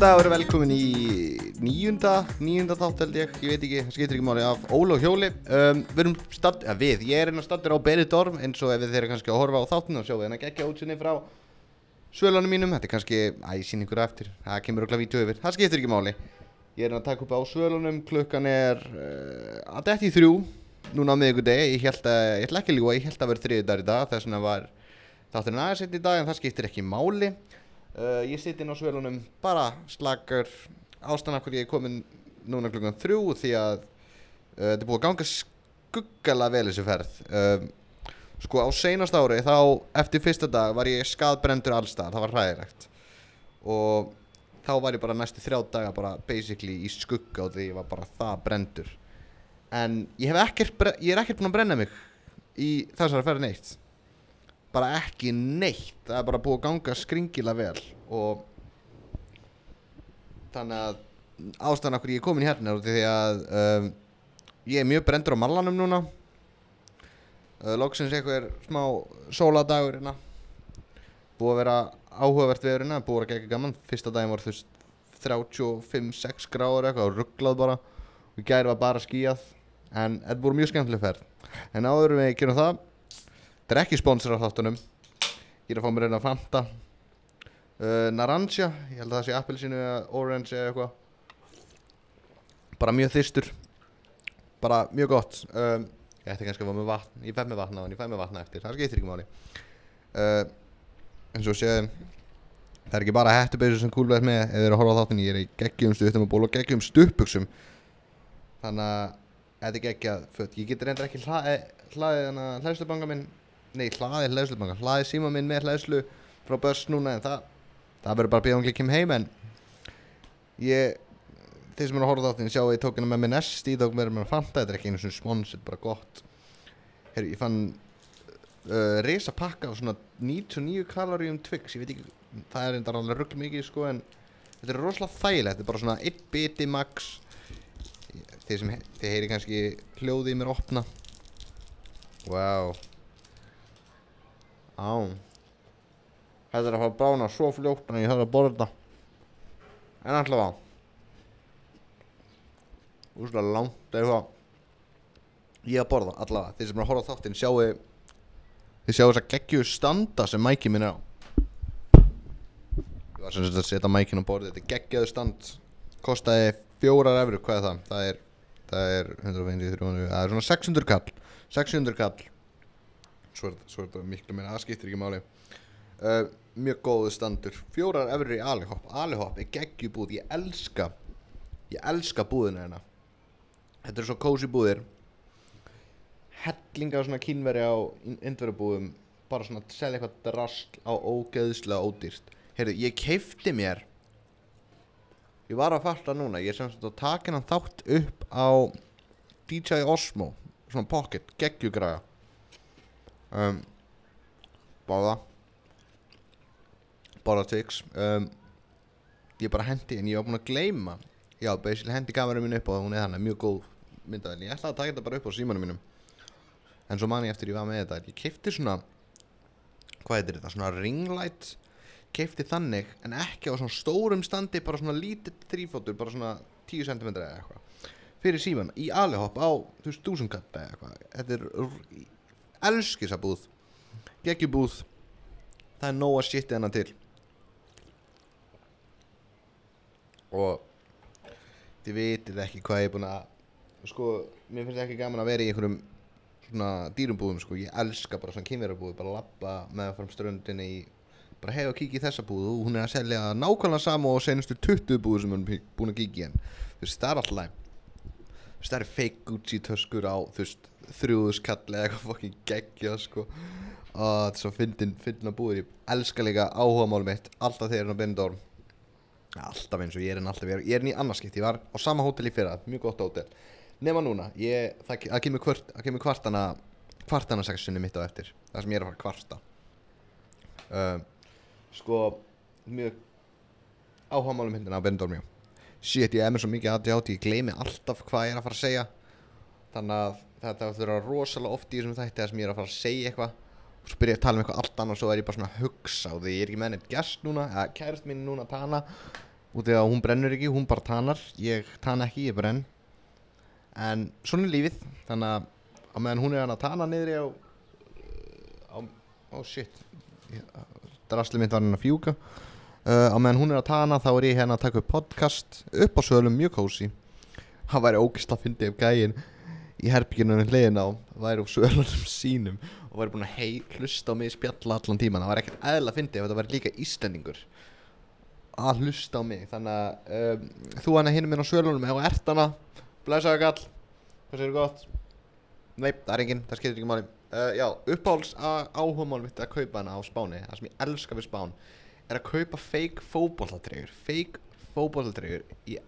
Góðan dag og verið velkomin í nýjunda, nýjunda þátt held ég, ég veit ekki, það skiptir ekki máli af Óla og Hjóli. Um, Við erum stadd, ja við, ég er einn að staddur á Benidorm eins og ef þið eru kannski að horfa á þáttinu og sjáu hérna geggja útsinni frá svölunum mínum. Þetta er kannski, æ, ég sín ykkur eftir, það kemur okkur vítu yfir, það skiptir ekki máli. Ég er að taka upp á svölunum, klukkan er uh, að detti í þrjú, núna á miðvikudegi, ég held að, ég ætla ekki að ljúga, ég held að vera þriði dag í dag, þess vegna var þátturinn aðeins einn í dag en það skiptir ekki máli uh, Ég sitt inn á svölunum bara slakar ástæðan af hverju ég er komin núna klukkan þrjú því að uh, þetta er búið að ganga skuggalega vel þessu ferð. Uh, Sko á seinast ári þá eftir fyrsta dag var ég skadbrendur allstað, það var hræðilegt. Og þá var ég bara næstu þrjá daga bara basically í skugga og því ég var bara það brendur en ég ekkert, ég er ekkert búinn að brenna mig í þessari ferð neitt bara ekki neitt. Það er bara búið að ganga skringilega vel og þannig að ástæðan okkur ég er komin hérna er því að um, ég er mjög brendur á mallanum núna. Uh, loksins eitthvað smá sóladagur hérna. Búið að vera áhugavert veður hérna búið að vera gegga gaman. Fyrsta daginn var veist 35-6 gráður eitthvað rugglað bara. Í gæri var bara skíjað en þetta voru mjög skemmtileg ferð. En áður við gerum það Þetta er ekki sponsor á þáttunum. Ég er að fá mér einn að Fanta. Uh, Naranja Ég held að það sé appelsinu eða orange eða eitthvað. Bara mjög þyrstur. Bara mjög gott. Um, Ég ætti kannski að fá með vatn. Ég fæ með vatn á en ég fæ með vatn eftir. Það skiptir ekki máli. Uh, En svo séðum Það er ekki bara hættubeysu sem kúlverð með. Ef þið eru að horfa á þáttin Ég er í geggjum stuttum og ból og geggjum stuppuksum Þannig að Þetta er geggjað Ég get reyndar ekki hlaði, hlaðið hlæðslubanga minn Nei, hlaðið hlæðslubanga Hlaðið síma minn með hlæðslu frá börs núna En það, það verður bara að býða um klikkjum heim En ég Þeir sem eru að horfa á þáttin Sjá að ég tók hérna með minn S tók með mér að fanta Þetta er ekki einu svona spons Þetta er bara gott. Herru, ég fann uh, Risa pakka á svona 99 kaloríum Twix Ég veit ekki Það er enda alveg rugg mikið sko En þetta er rosalega þægilegt Þetta er bara svona 1 biti max. Þið sem, þið heyri kannski hljóðið í mér opna. Wow Á Þetta er að fara að brána svo fljótt en ég þarf að borða þetta? En allavega. Úslega langt eitthvað. Ég að borða allavega. Þið sem er að horfa á þáttinn sjáu Þið sjáu þess að geggju standa sem mæki minn er á. Ég var sem sagt að setja mækin á borðið. Þetta er geggjaðu stand. Kostaði fjórar efru, hvað er það? Það er Það er 150, 300, það er svona 600 kall. 600 kall Svo er, svo er þetta miklu meira, það skiptir ekki máli. Uh, Mjög góðu standur Fjórar efri alihopp. Alihopp er geggjubúð, ég elska Ég elska búðina hérna. Þetta er svo kósi búðir. Hellinga svona kínveri á indverubúðum Bara svona selja eitthvað drast á ógeðslega ódýrt. Heyrðu, ég keifti mér Ég var að fatta núna, ég er sem sagt að taka hennan þátt upp á DJI Osmo, svona pocket, geggjugræða um, Báða. Báða Twix um, Ég bara hendi, en ég var búinn að gleyma. Já, basically hendi kamerum mín upp og hún er þannig mjög góð myndavel Ég ætlaði að taka þetta bara upp á símanum mínum. En svo man ég eftir ég var með þetta. Ég kefti svona, hvað heitir þetta, svona ringlight keipti þannig en ekki á svona stórum standi bara svona lítið þrýfótur bara svona 10 cm eða eitthvað fyrir síman í alihopp á þú veist dúsunkatt eða eitthvað. Þetta er elski þessa búð. Geggjubúð. Það er nóga shit hennar til. Og þið vitið ekki hvað ég er búin að sko, mér finnst ekki gaman að vera í einhverjum svona dýrumbúðum sko, ég elska bara svona kynverabúð bara lappa með fram ströndinni í bara hei og kíkja í þessa búð. Og hún er að selja nákvæmlega sama og senustu 20 búð sem hún er búin að kíkja í henn þú veist, það er alltaf þú veist, það er fake Gucci töskur á þú veist, þrjúðuskall eða eitthvað fokkin geggja sko. Og þetta er svo fyndin, fyndin að búður ég elska líka áhuga mál mitt alltaf þegar ég er á Benidorm. Alltaf eins og ég er en alltaf ég er, er ný annarskipt, ég var á sama hótel í fyrra mjög gott hótel, nema núna ég, það, það kemur, kvart, það kemur kvartana kvartana sexunni mitt á eftir það sem ég er að fara að kvarta. Um, sko mjög áhuga málum myndina á Benidorm shit ég með svo mikið aðjátt ég gleymi alltaf hvað ég er að fara að segja þannig að þetta þurfa rosalega oft í þessum þætti þar sem ég er að fara að segja eitthvað. Og svo byrja að tala um eitthvað allt annað og svo er ég bara svona að hugsa og því. Ég er ekki með neitt gest núna eða kærist mín núna Tana. Út af að hún brennur ekki, hún bara tanar. Ég tan ekki, ég brenn. En svona er lífið. Þannig að á meðan hún er að tana niðri á á, oh shit. Drasli mitt var hann að fjúka. Uh, á meðan hún er að tana þá er ég hérna að taka upp podcast upp á sölum mjög kósi hann væri ógist að fyndi ef gægin í herbygginu hliðin á væri á sölunum sínum og væri búin að hei, hlusta á mig spjalla allan tíman það var ekkert eðla að fyndi ef þetta væri líka íslendingur að hlusta á mig. Þannig að um, þú hann að hinum minn á sölunum ef þú ert hana. Blæsaðu gall hvað séu gott? Nei, það er enginn, það skilur ekki máli. Uh, já, uppáhalds áhugamál mitt að kaupa hana á Spáni það sem ég elska við Spán er að kaupa fake fótbollatreyjur fake fótbollatreyjur ég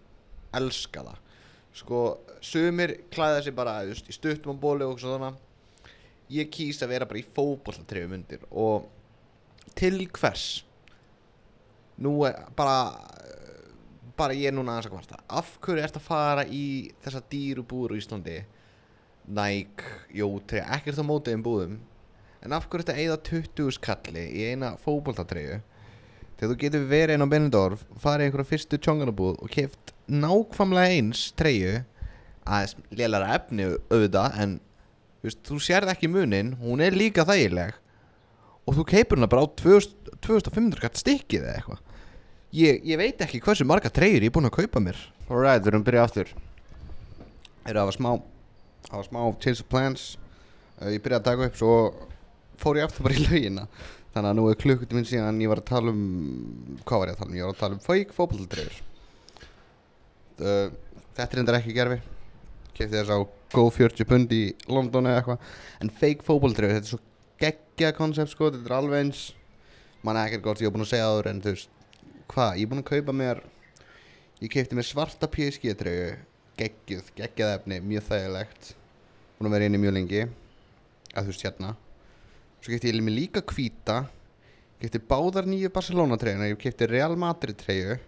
elska það sko, sumir klæða sig bara just, í stuttum á bóli og svona. Ég kýs að vera bara í fótbollatreyjum undir og til hvers? Nú er bara bara ég er núna aðeins að kvarta. Af hverju ert að fara í þessa dýru búður í Íslandi? Nike, Jótri, ekkert á mótiðum búðum. En af hverju ert að eigða 20 skalli í eina fókbóltatreyju þegar þú getur verið inn á Benidorm farið einhverja fyrstu tjónganabúð og keft nákvæmlega eins treyju aðeins lélara efni auðvitað en veist, þú sérð ekki munin hún er líka þægileg og þú keipur hana bara á 2000 2500 gætt stikkið eða eitthvað. Ég, ég veit ekki hversu marga treyjur ég er búinn að kaupa mér. Alright, við erum að byrja aftur. Erum að hafa smá hafa smá change of plans. Ég byrjaði að taka upp svo fór ég aftur bara í laugina Þannig að nú er klukkutíminn minn síðan ég var að tala um Hvað var ég að tala um? Ég var að tala um fake fókbaltreyjur uh, Þetta er endar ekki gerfi Kefti þess á 40 pund í London eða eitthvað. En fake fókbaltreyjur, þetta er svo geggja koncept sko Þetta er alveg eins. Man er ekkert gott, ég hef búin að segja áður en þú veist Hvað, ég er búin að kaupa mér Ég keipti mér svarta PSG treyju Geggjuð, geggjað efni, mjög þægilegt. Búin að vera inn í mjög lengi. Að þú veist hérna Svo keipti ég líka hvíta Keipti báðar nýju Barcelona treyjuna Ég keipti Real Madrid treyju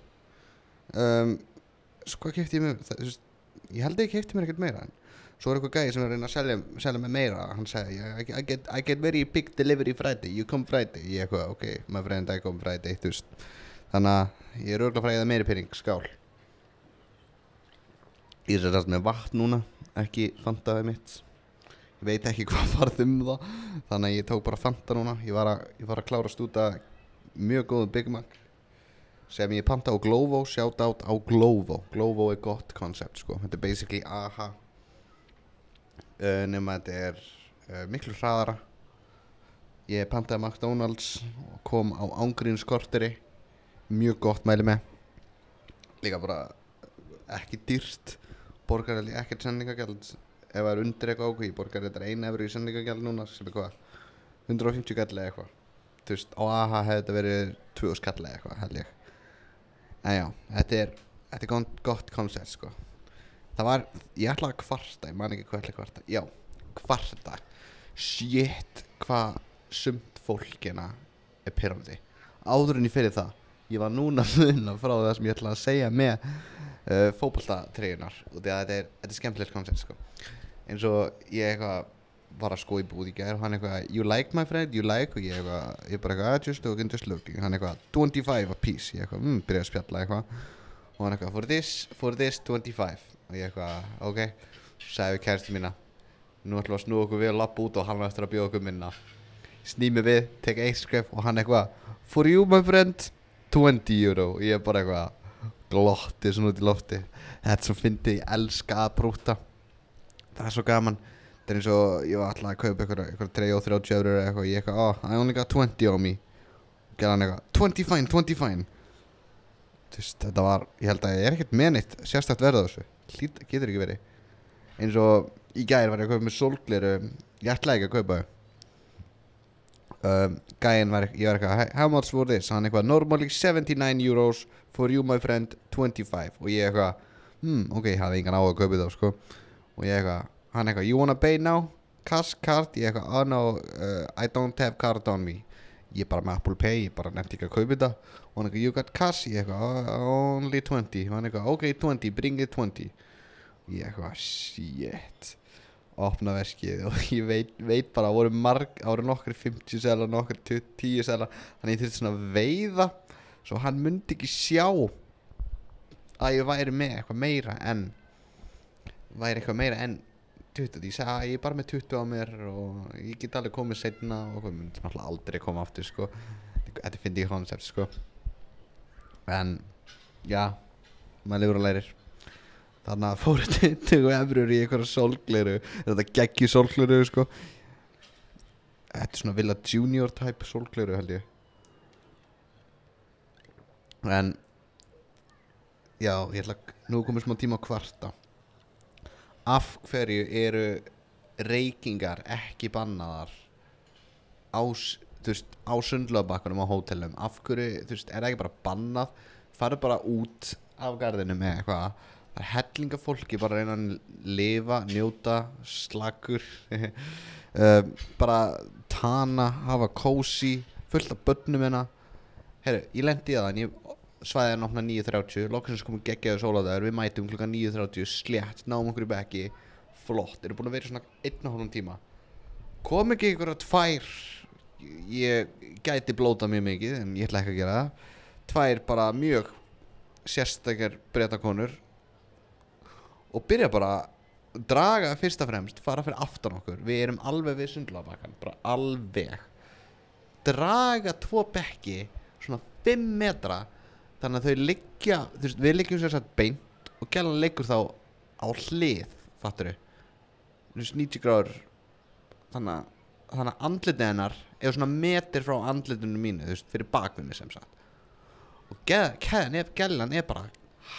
um, Svo keipti ég mér það, Ég held að ég keipti mér ekkert meira. Svo er eitthvað gæði sem er að reyna að selja, selja mig meira. Hann sagði, I, I, get, I get very big delivery Friday. You come Friday. Ég eitthvað, ok, my friend, I come Friday. Þú veist. Þannig að ég er örgulega að fræða meiri pyrring Skál. Ég er sér með vatn núna Ekki fantaði mitt. Ég veit ekki hvað farð um það Þannig að ég tók bara fanta núna. Ég var að, ég var að klára stúta Mjög góðu Big Mac sem ég panta á Glovo, shout out á Glovo. Glovo er gott koncept sko. Þetta er basically AHA uh, nema þetta er uh, miklu hraðara. Ég pantaði McDonalds og kom á ángrín skorteri. Mjög gott mæli með. Líka bara ekki dýrt. Borgar ekkert sendingagjald ef það er undir eitthvað ákveð borgar þetta einu efur í sendingagjald núna sem er hvað? 150 gall eða eitthvað. Þú veist á AHA hefði þetta verið 2 skall eða eitthvað held ég. En já, þetta er, þetta er gott, koncept sko. Það var, ég ætlaði að kvarta ég man ekki hvað ætlaði að kvarta, já, kvarta. Shit, hvað sumt fólkina er pyrrandi áður en ég fyrir það ég var núna munna frá það sem ég ætlaði að segja með uh, fókbaltatreyjunar og þetta er, er skemmtilegt koncept sko eins og ég eitthvað var að sko í búð í gæðir og hann eitthvað you like my friend, you like og ég eitthvað, ég bara eitthvað ah, just looking, just looking. Hann eitthvað 25 a piece, ég eitthvað mm, byrjaði að spjalla eitthvað. Og hann eitthvað for this, for this 25 og ég eitthvað, ok. Sagði við kærstu mína nú ætlum við að snú okkur við að lappa út og hann eftir að bjóða okkur minna. Snými við, tek eitt skref og hann eitthvað for you my friend 20 euro. Og ég bara eitthvað glotti svona út í lofti þetta svo fyndi, ég elska að brúta það er svo gaman. Þetta er eins og ég var alltaf að kaupa eitthvað, eitthvað 3 og 30 eurur eða eitthvað. Ég eitthvað, oh, I only got 20 on me. Og gerði hann eitthvað, 20 fine, 20 fine. Þú veist, þetta var ég held að ég er ekkert menitt sérstætt verða þessu. Lít, getur ekki verið. Eins og í gæðir var ég að kaupa með solglir ég ætlaði ekki að kaupa um, gæðin var ég var eitthvað, how much for this? Hann eitthvað, normally 79 euros for you my friend, 25 og ég eitthvað, hmm, ok, ég hafði engan á að kaupa þá sko og ég eitthvað hann eitthvað, you wanna pay now? cash card, ég eitthvað, oh no uh, I don't have card on me. Ég bara með Apple Pay, ég bara nefndi ekki að kaupa þetta. Og hann eitthvað, you got cash? ég eitthvað, oh, only 20 og hann eitthvað, ok 20, bring it 20 ég eitthvað, shit. Opna veskið og ég veit, veit bara að voru marg, að voru nokkur 50 selar, nokkur 10 selar þannig ég þurfti svona að veiða svo hann myndi ekki sjá að ég væri með eitthvað meira en væri eitthvað meira en 20 ég sagði að ég er bara með 20 á mér og ég get alveg komið setna og hvað myndi náttúrulega aldrei koma aftur sko. Þetta finnst ég koncept sko. En já maður lifur og lærir. Þannig að fóru 20 efrur í einhverja sólgleru. Þetta geggi sólgleru sko. Þetta er svona vilja junior type sólgleru held ég. En já, ég ætla nú komið smá tíma að kvarta af hverju eru reykingar ekki bannaðar á, veist, á sundlöfabakkunum á hótelum af hverju, þú veist, er það ekki bara bannað? Farið bara út af garðinu með eitthvað. Það er hellinga fólki bara að reyna að lifa, njóta slagur uh, bara tana, hafa kósi fullt af börnum hérna. Herru, ég lendi í það en ég svæði hann opna 9.30 loksins komum geggjaðu sólaðar við mætum klukkan 9.30 slétt, náum okkur í bekki flott, eru búin að vera svona einn og hálfum tíma. Kom ekki ykkur að tvær ég gæti blóta mjög mikið en ég ætla ekki að gera það. Tvær bara mjög sérstakar breytakonur og byrja bara draga fyrst og fremst, fara fyrir aftan okkur. Við erum alveg við sundlabakkan bara alveg. Draga tvo bekki svona 5 metra þannig að þau liggja veist, við liggjum sér satt beint og gælan liggur þá á hlið fattur veist 90 gráður. Þannig að þannig að andlitið hennar er svona metir frá andlitinu mínu veist, fyrir bakvinni sem sagt. Og gælan er bara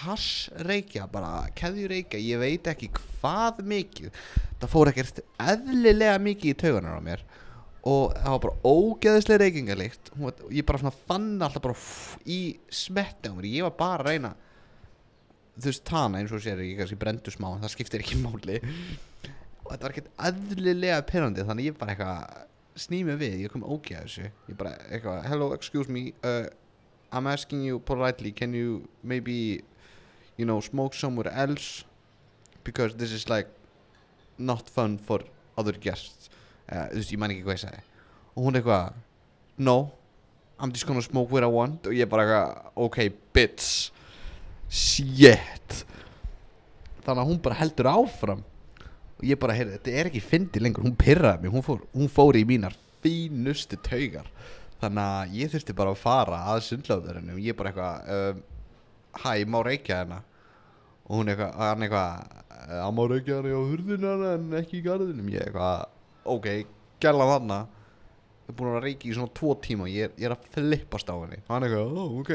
hassreikja, bara keðjureikja ég veit ekki hvað mikið. Það fór ekkert eðlilega mikið í tauganar á mér og það var bara ógeðislega reykingalikt ég bara svona fann alltaf bara fff, í smetti á mér. Ég var bara að reyna þú veist tana eins og sér ég kannski brendu smá það skiptir ekki máli. Og þetta var ekkert eðlilega pyrrandi þannig ég bara eitthvað snými við, ég kom ógeð að þessu. Ég bara eitthvað, hello, excuse me uh, I'm asking you politely can you maybe you know, smoke somewhere else? Because this is like not fun for other guests uh, þú veist, ég man ekki hvað ég sagði. Og hún eitthvað no, I'm just gonna smoke where I want. Og ég bara eitthvað, ok, bitch. Shit. Þannig að hún bara heldur áfram. Og ég bara, heyrðu, þetta er ekki fyndi lengur. Hún pyrraði mig, hún fór, hún fór í mínar fínustu taugar. Þannig að ég þurfti bara að fara að sundlöfðurinn ég bara eitthvað um, hæ, má reykja hérna? Og hún eitthvað, hann eitthvað "Eh, hann má reykja hérna á hurðina en ekki í garðinum. Ég eitthvað, ok, gæla þarna við erum búin að reykja í svona tvo tíma ég, er- ég er að flippast á henni. Hann eitthvað, ó, ok.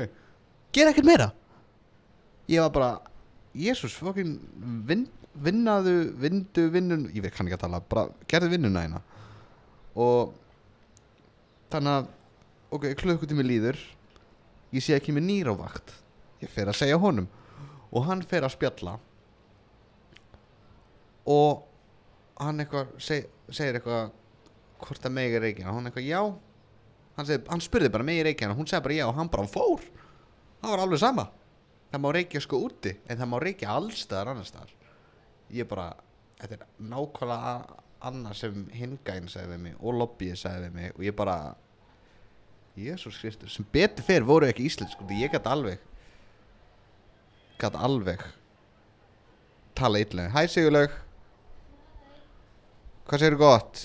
Gera ekkert meira. Ég var bara, jésús, fokkin vin, vinnaðu, vindu vinnun ég veit kann ekki að tala, bara gerðu vinnuna hérna og þannig að, ok, klukkutími líður. Ég sé ekki með nýr á vakt ég fer að segja honum. Og hann fer að spjalla. Og hann eitthvað seg, segir eitthvað hvort það megi reykjana hann eitthvað já. Hann, segi, hann spurði bara megi reykjana hún segði bara já. Og hann bara fór. Það var alveg sama. Það má reykja sko úti en það má reykja allstaðar annars staðar. Ég bara þetta er nákvæmlega annað sem hingæn segði við mig og lobbyið segði við mig og ég bara Jésús Kristur sem betur fyrir voru ekki íslensk sko, ég gæti alveg gæti alveg tala illa Hæ Sigurlaug Hvað segir gott?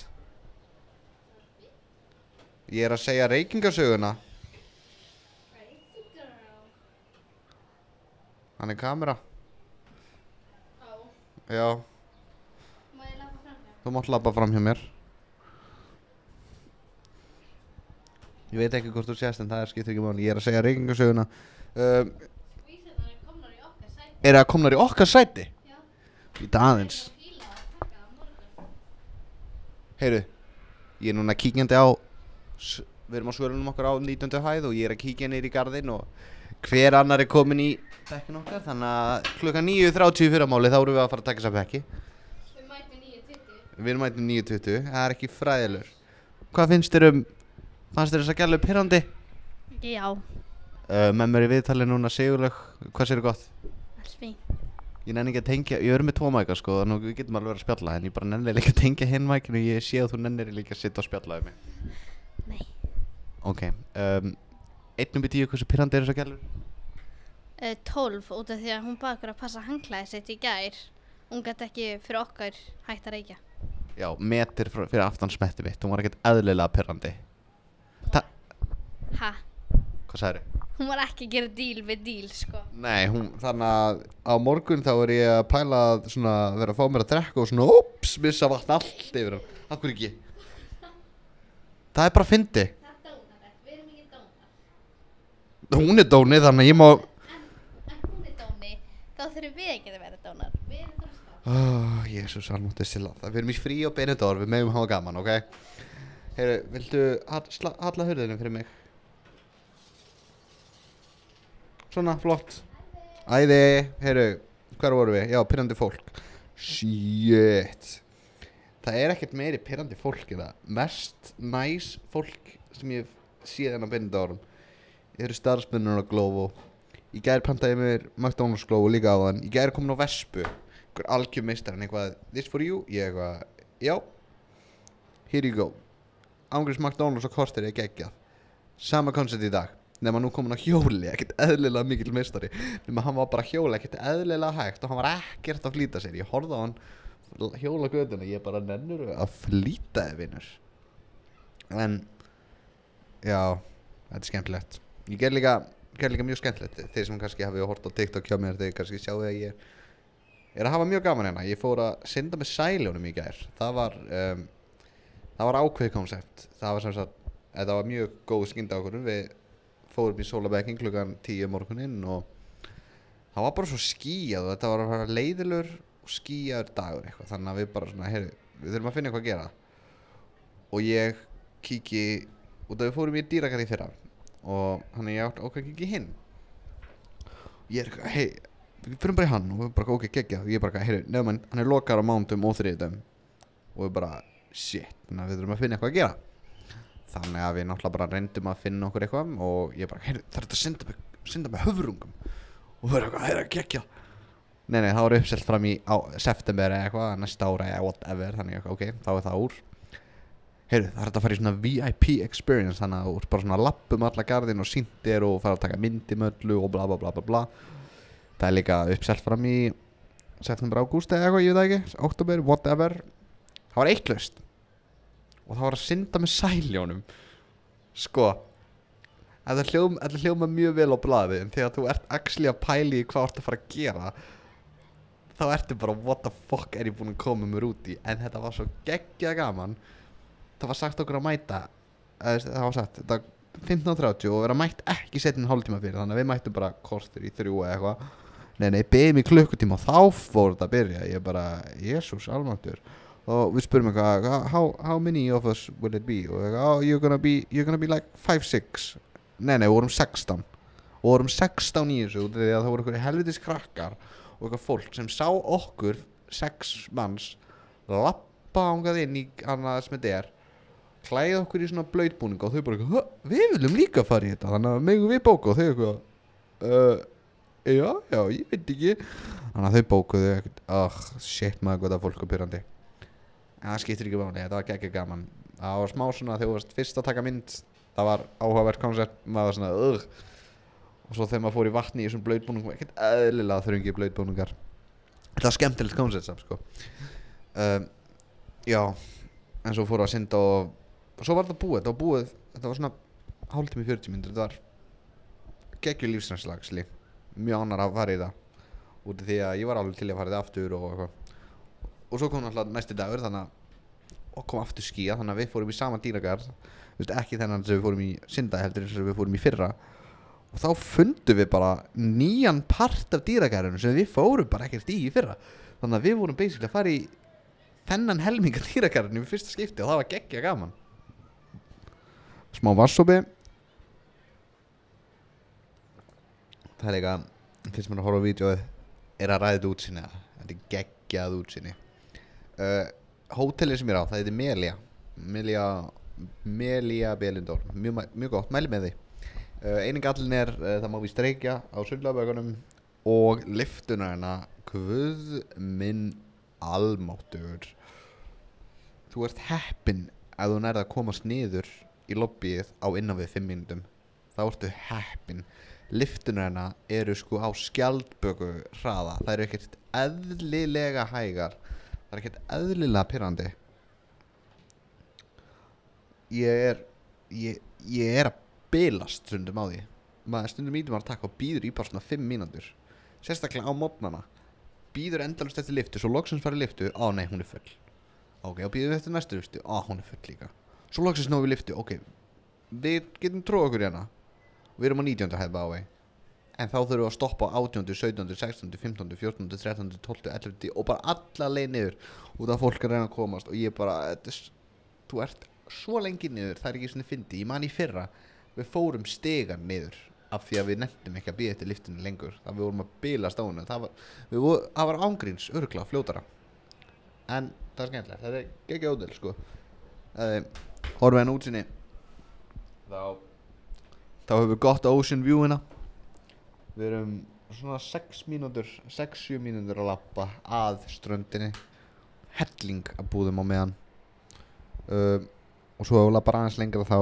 Ég er að segja reykingasöguna. Hann er kamera. Já, lappa þú mátt labba fram hjá mér. Ég veit ekki hvort þú sést en það er skiptir ekki máli. Ég er að segja reykingasöguna. Um, er komnar í okkar sæti. Er það komnar í okkar sæti? Já. Í aðeins Ég fíla að taka á morgun. Heyru, ég er núna kíkjandi á Við erum á svörunum okkar á 19. hæð og ég er að kíkja neyri í garðinn og hver annar er komin í bekkin okkar þannig að klukkan 9.30 fyrir máli þá erum við að fara að taka þess að bekki Við mætum 9.20. Við mætum 9.20, það er ekki fræðilur Hvað finnst þér um, fannst þér þess að gælu pyrrandi? Já. Uh, með mér í viðtali núna Sigurlaug, hvað sér gott? Ég nenni ekki að tengja, ég verður með tvo mæka sko þannig að við getum alveg verið að spjalla en ég bara nenni ekki að tengja hinn mækinu ég sé að þú nennir líka að sitta og spjalla um mig Nei. Ok, um, einnum í tíu hversu pyrrandi er þess að gælur? uh, 12 út af því að hún baði okkur að passa hanglaði sitt í gær. Hún gæti ekki fyrir okkar hægt að reykja. Já, metir fyrir aftan smetti mitt Hún var ekkert eðlilega perrandi Ta- Ha? Hvað sagði Hún var ekki að gera díl við díl, sko. Nei, hún, þannig að á morgun þá er ég að pæla að svona vera að fá mér að drekka og svona ups, missa vatn allt yfir hann Akkur ekki Það er bara að fyndi Það er dónar, við erum ekki dónar. Hún er dónið þannig að ég má En, en hún er dóni, þá þurfum við ekki að vera dónar. Við erum dónar. oh, Jésús, almáttu stila Það við erum í frí og benedor, við megum hafa gaman, ok Heyru, viltu hall- sla- halla hurðinu fyrir mig? Svona, flott. Æði, heyru, hver voru við? Já, pyrrandi fólk. Shit. Það er ekkert meiri pyrrandi fólk en það Mest næs fólk sem ég hef séð hennar benedor Ég eru starfsmennur á Glovo. Í gær pantaði ég mér McDonalds Glovo líka á þann. Í gær komin á Vespu. Einhver algjör meistar en eitthvað This for you? Ég eitthvað Já. Here you go. Ángriðs McDonalds og kortir er geggjað. Sama koncept í dag Nefn nú komin á hjóli Ekkert eðlilega mikil meistari. Nefn hann var bara að hjóla Ekkert eðlilega hægt Og hann var ekkert að flýta sér. Ég horfði á hann hjóla göduna Ég bara nennur að flýta þið vinnur En Já Þetta er skemmtilegt. Ég ger líka, ger líka mjög skemmtilegt. Þeir sem kannski hafi hort á TikTok hjá mér Þeir kannski sjáu að ég er að hafa mjög gaman hérna. Ég fór að synda með sæljónum í gær. Það var um, Það var ákveð koncept Það var sem sagt Þetta var mjög góð skynda okkur Við fórum í sólabekking klukkan 10 morguninn Og það var bara svo skýjað Og þetta var að fara leiðilur Og skýjaður dagur eitthvað. Þannig að við bara svona heyri, Við þurfum að finna eitthvað að gera. Og ég kíki Út af við fórum í dýragarði fyrra Og hann er ég átt okkar kíki hinn. Ég er eitthvað, hei Við fyrir bara í hann og við bara, ok, geggja Og ég bara, heyri, nefnum hann er lokar á mántum og þriðdum Og við bara, shit Þannig að við þurfum að finna eitthvað að gera Þannig að við náttúrulega bara reyndum að finna okkur eitthvað Og ég bara, heyri, það er þetta að synda með, synda með höfrungum? Og við erum eitthvað, heyri, geggja. Nei, nei, það var uppselt fram í á, september eða eitthvað, næsta ára eða whatever Þannig að, ok, þá er það úr. Heyrðu, það er þetta að fara í svona VIP experience Þannig að þú ert bara svona að lappum alla garðin og sýndir og fara að taka myndimöllu og bla bla bla bla bla. Það er líka uppselt fram í september, ágúst eða eitthvað, ég veit það ekki Oktober, whatever. Það var eitt laust Og það var að synda með sæljónum Sko Þetta hljóma, hljóma mjög vel á blaði En þegar þú ert actually að pæli hvað ert að fara að gera Þá ertu bara what the fuck er ég búinn að koma mér út í? En þetta var svo geggjað gaman. Það var sagt okkur að mæta Það var sagt þetta 15.30 og vera mætt ekki setjum hálftíma fyrir Þannig að við mættum bara kortur í þrjú eða eitthvað. Nei, nei, beðum í klukkutíma og þá fór þetta að byrja. Ég bara, jésús, almáttur Og við spurum eitthvað, how, how many of us will it be? Og eitthvað, oh, you're gonna be, you're gonna be like 5-6 Nei, nei, við vorum 16 Og vorum 16 í þessu Því að það voru eitthvað helvitis krakkar Og eitthvað fólk sem sá okkur Sex manns Lappa ángað inn í hana sem þetta er Klæða okkur í svona blöytbúninga Og þau bara, eitthvað, "Hö, við viljum líka fara í þetta. Þannig að megum við bóka og þau eitthvað uh, Já, já, ég veit ekki. Þannig að þau bókuðu ekkert. Oh, shit maður, hvað það fólk er pyrrandi En það skiptir ekki máli, þetta var geggja gaman. Það var smá svona þegar þú varst fyrst að taka mynd Það var áhugavert koncept Maður var svona, ugh. Og svo þegar maður fór í vatni í þessum blöytbúningum Ekkert eðlilega þröngi blöytbúningar Þetta var skemmtilegt koncept samt sko. Um, Já En svo fór að synda og og Svo var þetta búið, þetta var búið Þetta var svona hálftími 40 myndir Þetta var geggjur lífsnæslagsli Mjög annar að fara í það. Út af því að ég var alveg til að fara í það aftur og eitthvað Og svo kom náttúrulega næsti dagur Þannig að kom aftur skía Þannig að við fórum í sama dýragarð. Ekki þennan sem við fórum í synda heldur eins og við fórum í fyrra. Og þá fundum við bara nýjan part af dýragarðinu sem við fórum bara ekkert í í fyrra. Þannig að við vorum basically að fara í þennan helminga dýragarðinu við fyrsta skipti og það var geggja gaman. Smá vassopi Það er eitthvað sem er að horfa á vídeo er að ræða þetta útsinni þetta er geggjað útsinni uh, hótelið sem ég er á það heitir Melia. Melia Melia Belindor mjög, mjög gott, mæli með því. Uh, eini gallin er uh, það má við streikja á sundlabögunum og liftuna hérna guð minn almáttur þú ert heppin að þú nærða að komast niður í lobbyið á innan við 5 mínútum. Þá ertu heppin liftunar hérna eru sko á skjaldböku hraða það eru ekkert eðlilega hægar það er ekkert eðlilega pyrrandi ég er ég, ég er að bilast stundum á því. Maður stundum ítum að taka og býður í bara svona 5 mínútur. Sérstaklega á mótnana. Býður endalust eftir liftu svo loksins farið liftu, á nei hún er full. Ok, og býður eftir næstu liftu, á hún er full líka. Svo loksins náum við liftu, ok við getum tróð okkur hérna. Við erum á 19. hæð bái en þá þurfum við að stoppa á 18, 17, 16, 15, 14, 13, 12, 11 og bara alla leið niður út af fólk að reyna að komast. Og ég bara, er þú ert svo lengi niður, það er ekki svona fyndi ég man í fyrra, við fórum stegan niður af því að við nefndum ekki að býða eftir liftinu lengur, það við vorum að bilast á hennu það var, við voru, það var ángríns örgla, fljótara. En það er skemmtilegt, það er ekki ódel sko. Uh, horfum við henni útsinni þá þá höfum við gott ocean view hérna við erum svona 6 mínútur 6-7 mínútur að lappa að ströndinni. Helling að búðum á meðan. Uh, og svo ef við lappar aðeins lengra þá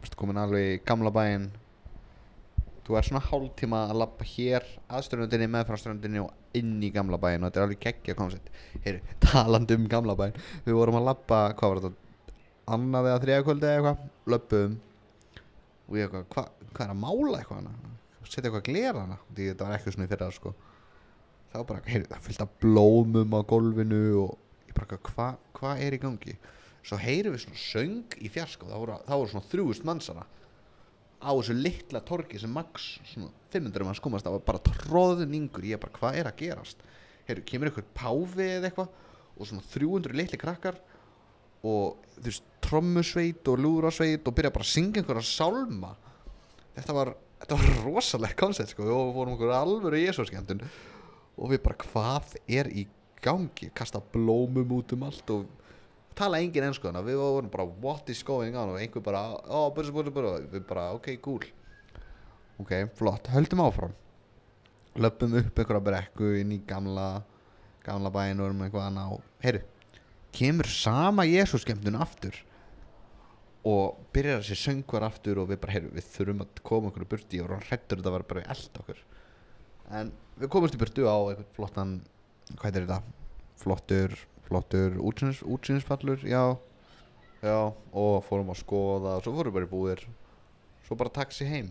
ertu komin alveg í gamla bæinn. Þú er svona hálftíma að lappa hér að ströndinni, meðfram ströndinni og inn í gamla bæinn. Og þetta er alveg geggja koncept. Heyri, talandi um gamla bæinn. Við vorum að lappa, hvað var þetta annað eða þriða kvöldi eða eitthvað? Löpum og ég eitthvað, hva, hvað er að mála eitthvað hana setja eitthvað glera hana því þetta var ekki svona í fyrra sko. Þá bara, heyrðu, það fylgta blómum á gólfinu og ég bara, hvað hva er í gangi? Svo heyrum við svona söng í fjarska og það voru, það voru svona þrjúust mannsana á þessu litla torgi sem max svona 500 manns komast það var bara tróðningur ég bara, hvað er að gerast? Heyrðu, kemur eitthvað páfi eða eitthvað og svona 300 litli krakkar og þú veist, trommusveit og lúrasveit og byrja bara að syngja einhverja sálma. Þetta var, þetta var rosalega koncept sko, við vorum okkur alvöru Jésúskendun og við bara hvað er í gangi, kasta blómum út um allt og tala engin ennsku þannig við vorum bara what is going on? Og einhver bara, ó, byrja, byrja, byrja við bara, ok, cool. Ok, flott, höldum áfram. Löpum upp einhverja brekku inn í gamla gamla og erum eitthvað annað og heyru, kemur sama Jésúskemdun aftur og byrjar þessi söngvar aftur og við bara, heyru, við þurfum að koma okkur burti og hann hrettur þetta var bara í eld okkur. En við komumst í burtu á einhvern flottan hvað er þetta, flottur flottur útsýnis, útsýnispallur já, já og fórum að skoða og svo fórum við bara í búðir. Svo bara taxi heim.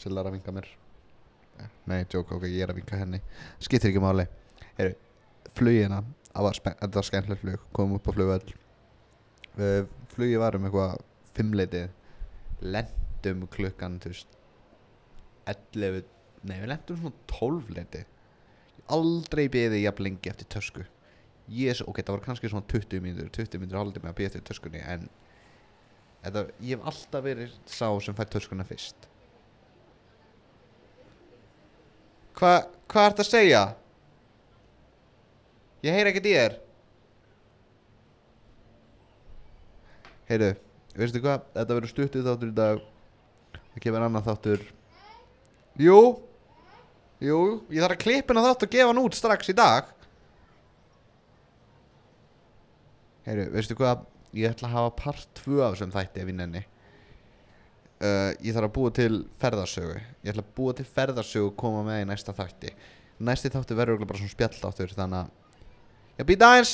Silla er að vinka mér. Eh, nei, joke, ok, ég er að vinka henni. Skiptir ekki máli. Heru, flugina, það var, skemmtilegt flug. Komum upp á flugvöll uh, flugið var um eitthvað fimmleitið lendum klukkan þú veist 11, nei við lendum svona 12 leitið aldrei beðið jafn lengi eftir tösku. Jésu, ok, það var kannski svona 20 mínútur 20 mínútur haldið með að beða eftir töskunni en þetta, ég hef alltaf verið sá sem fær töskuna fyrst. Hva, hvað ert að segja? Ég heyri ekkert í þér Heyrðu, veistu hvað? Þetta verður stuttið þáttur í dag. Það kemur annar þáttur. Jú. Jú, ég þarf að klippa hennar þátt og gefa hann út strax í dag. Heyrðu, veistu hvað? Ég ætla að hafa part 2 af þessum þætti ef ég nenni. Uh, Ég þarf að búa til ferðarsögu Ég ætla að búa til ferðarsögu og koma með í næsta þætti. Næsti þáttu verður bara svona spjalláttur Þannig að Ég býta aðeins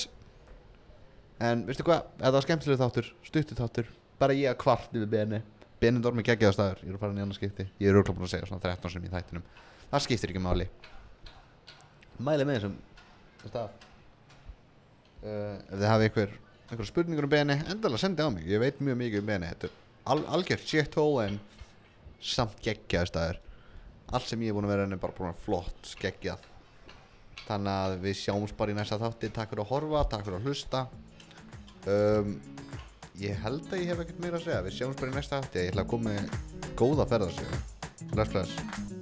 En veistu hvað, þetta var skemmtilega þáttur Stuttu þáttur, bara ég að kvart yfir beni Benin dormi geggjaða staður, ég er að fara í annar skipti. Ég er búin að segja svona 13 sem í þættinum. Það skiptir ekki máli. Mæli með þessum. Þetta uh, Ef þið hafið einhver, einhver spurningur um beni Endalega sendi á mig, ég veit mjög mikið um beni Þetta er al algjört shithole En samt geggjaða staður. Allt sem ég er búin að vera henni bara búin að flott geggjað. Þannig að við sjáumst bara í næsta þátti. Takk fyrir að horfa, takk fyrir að hlusta um, Ég held að ég hef ekkert meira að segja. Við sjáumst bara í næsta þátti Ég ætla að koma með góða ferðarsögu. Bless, bless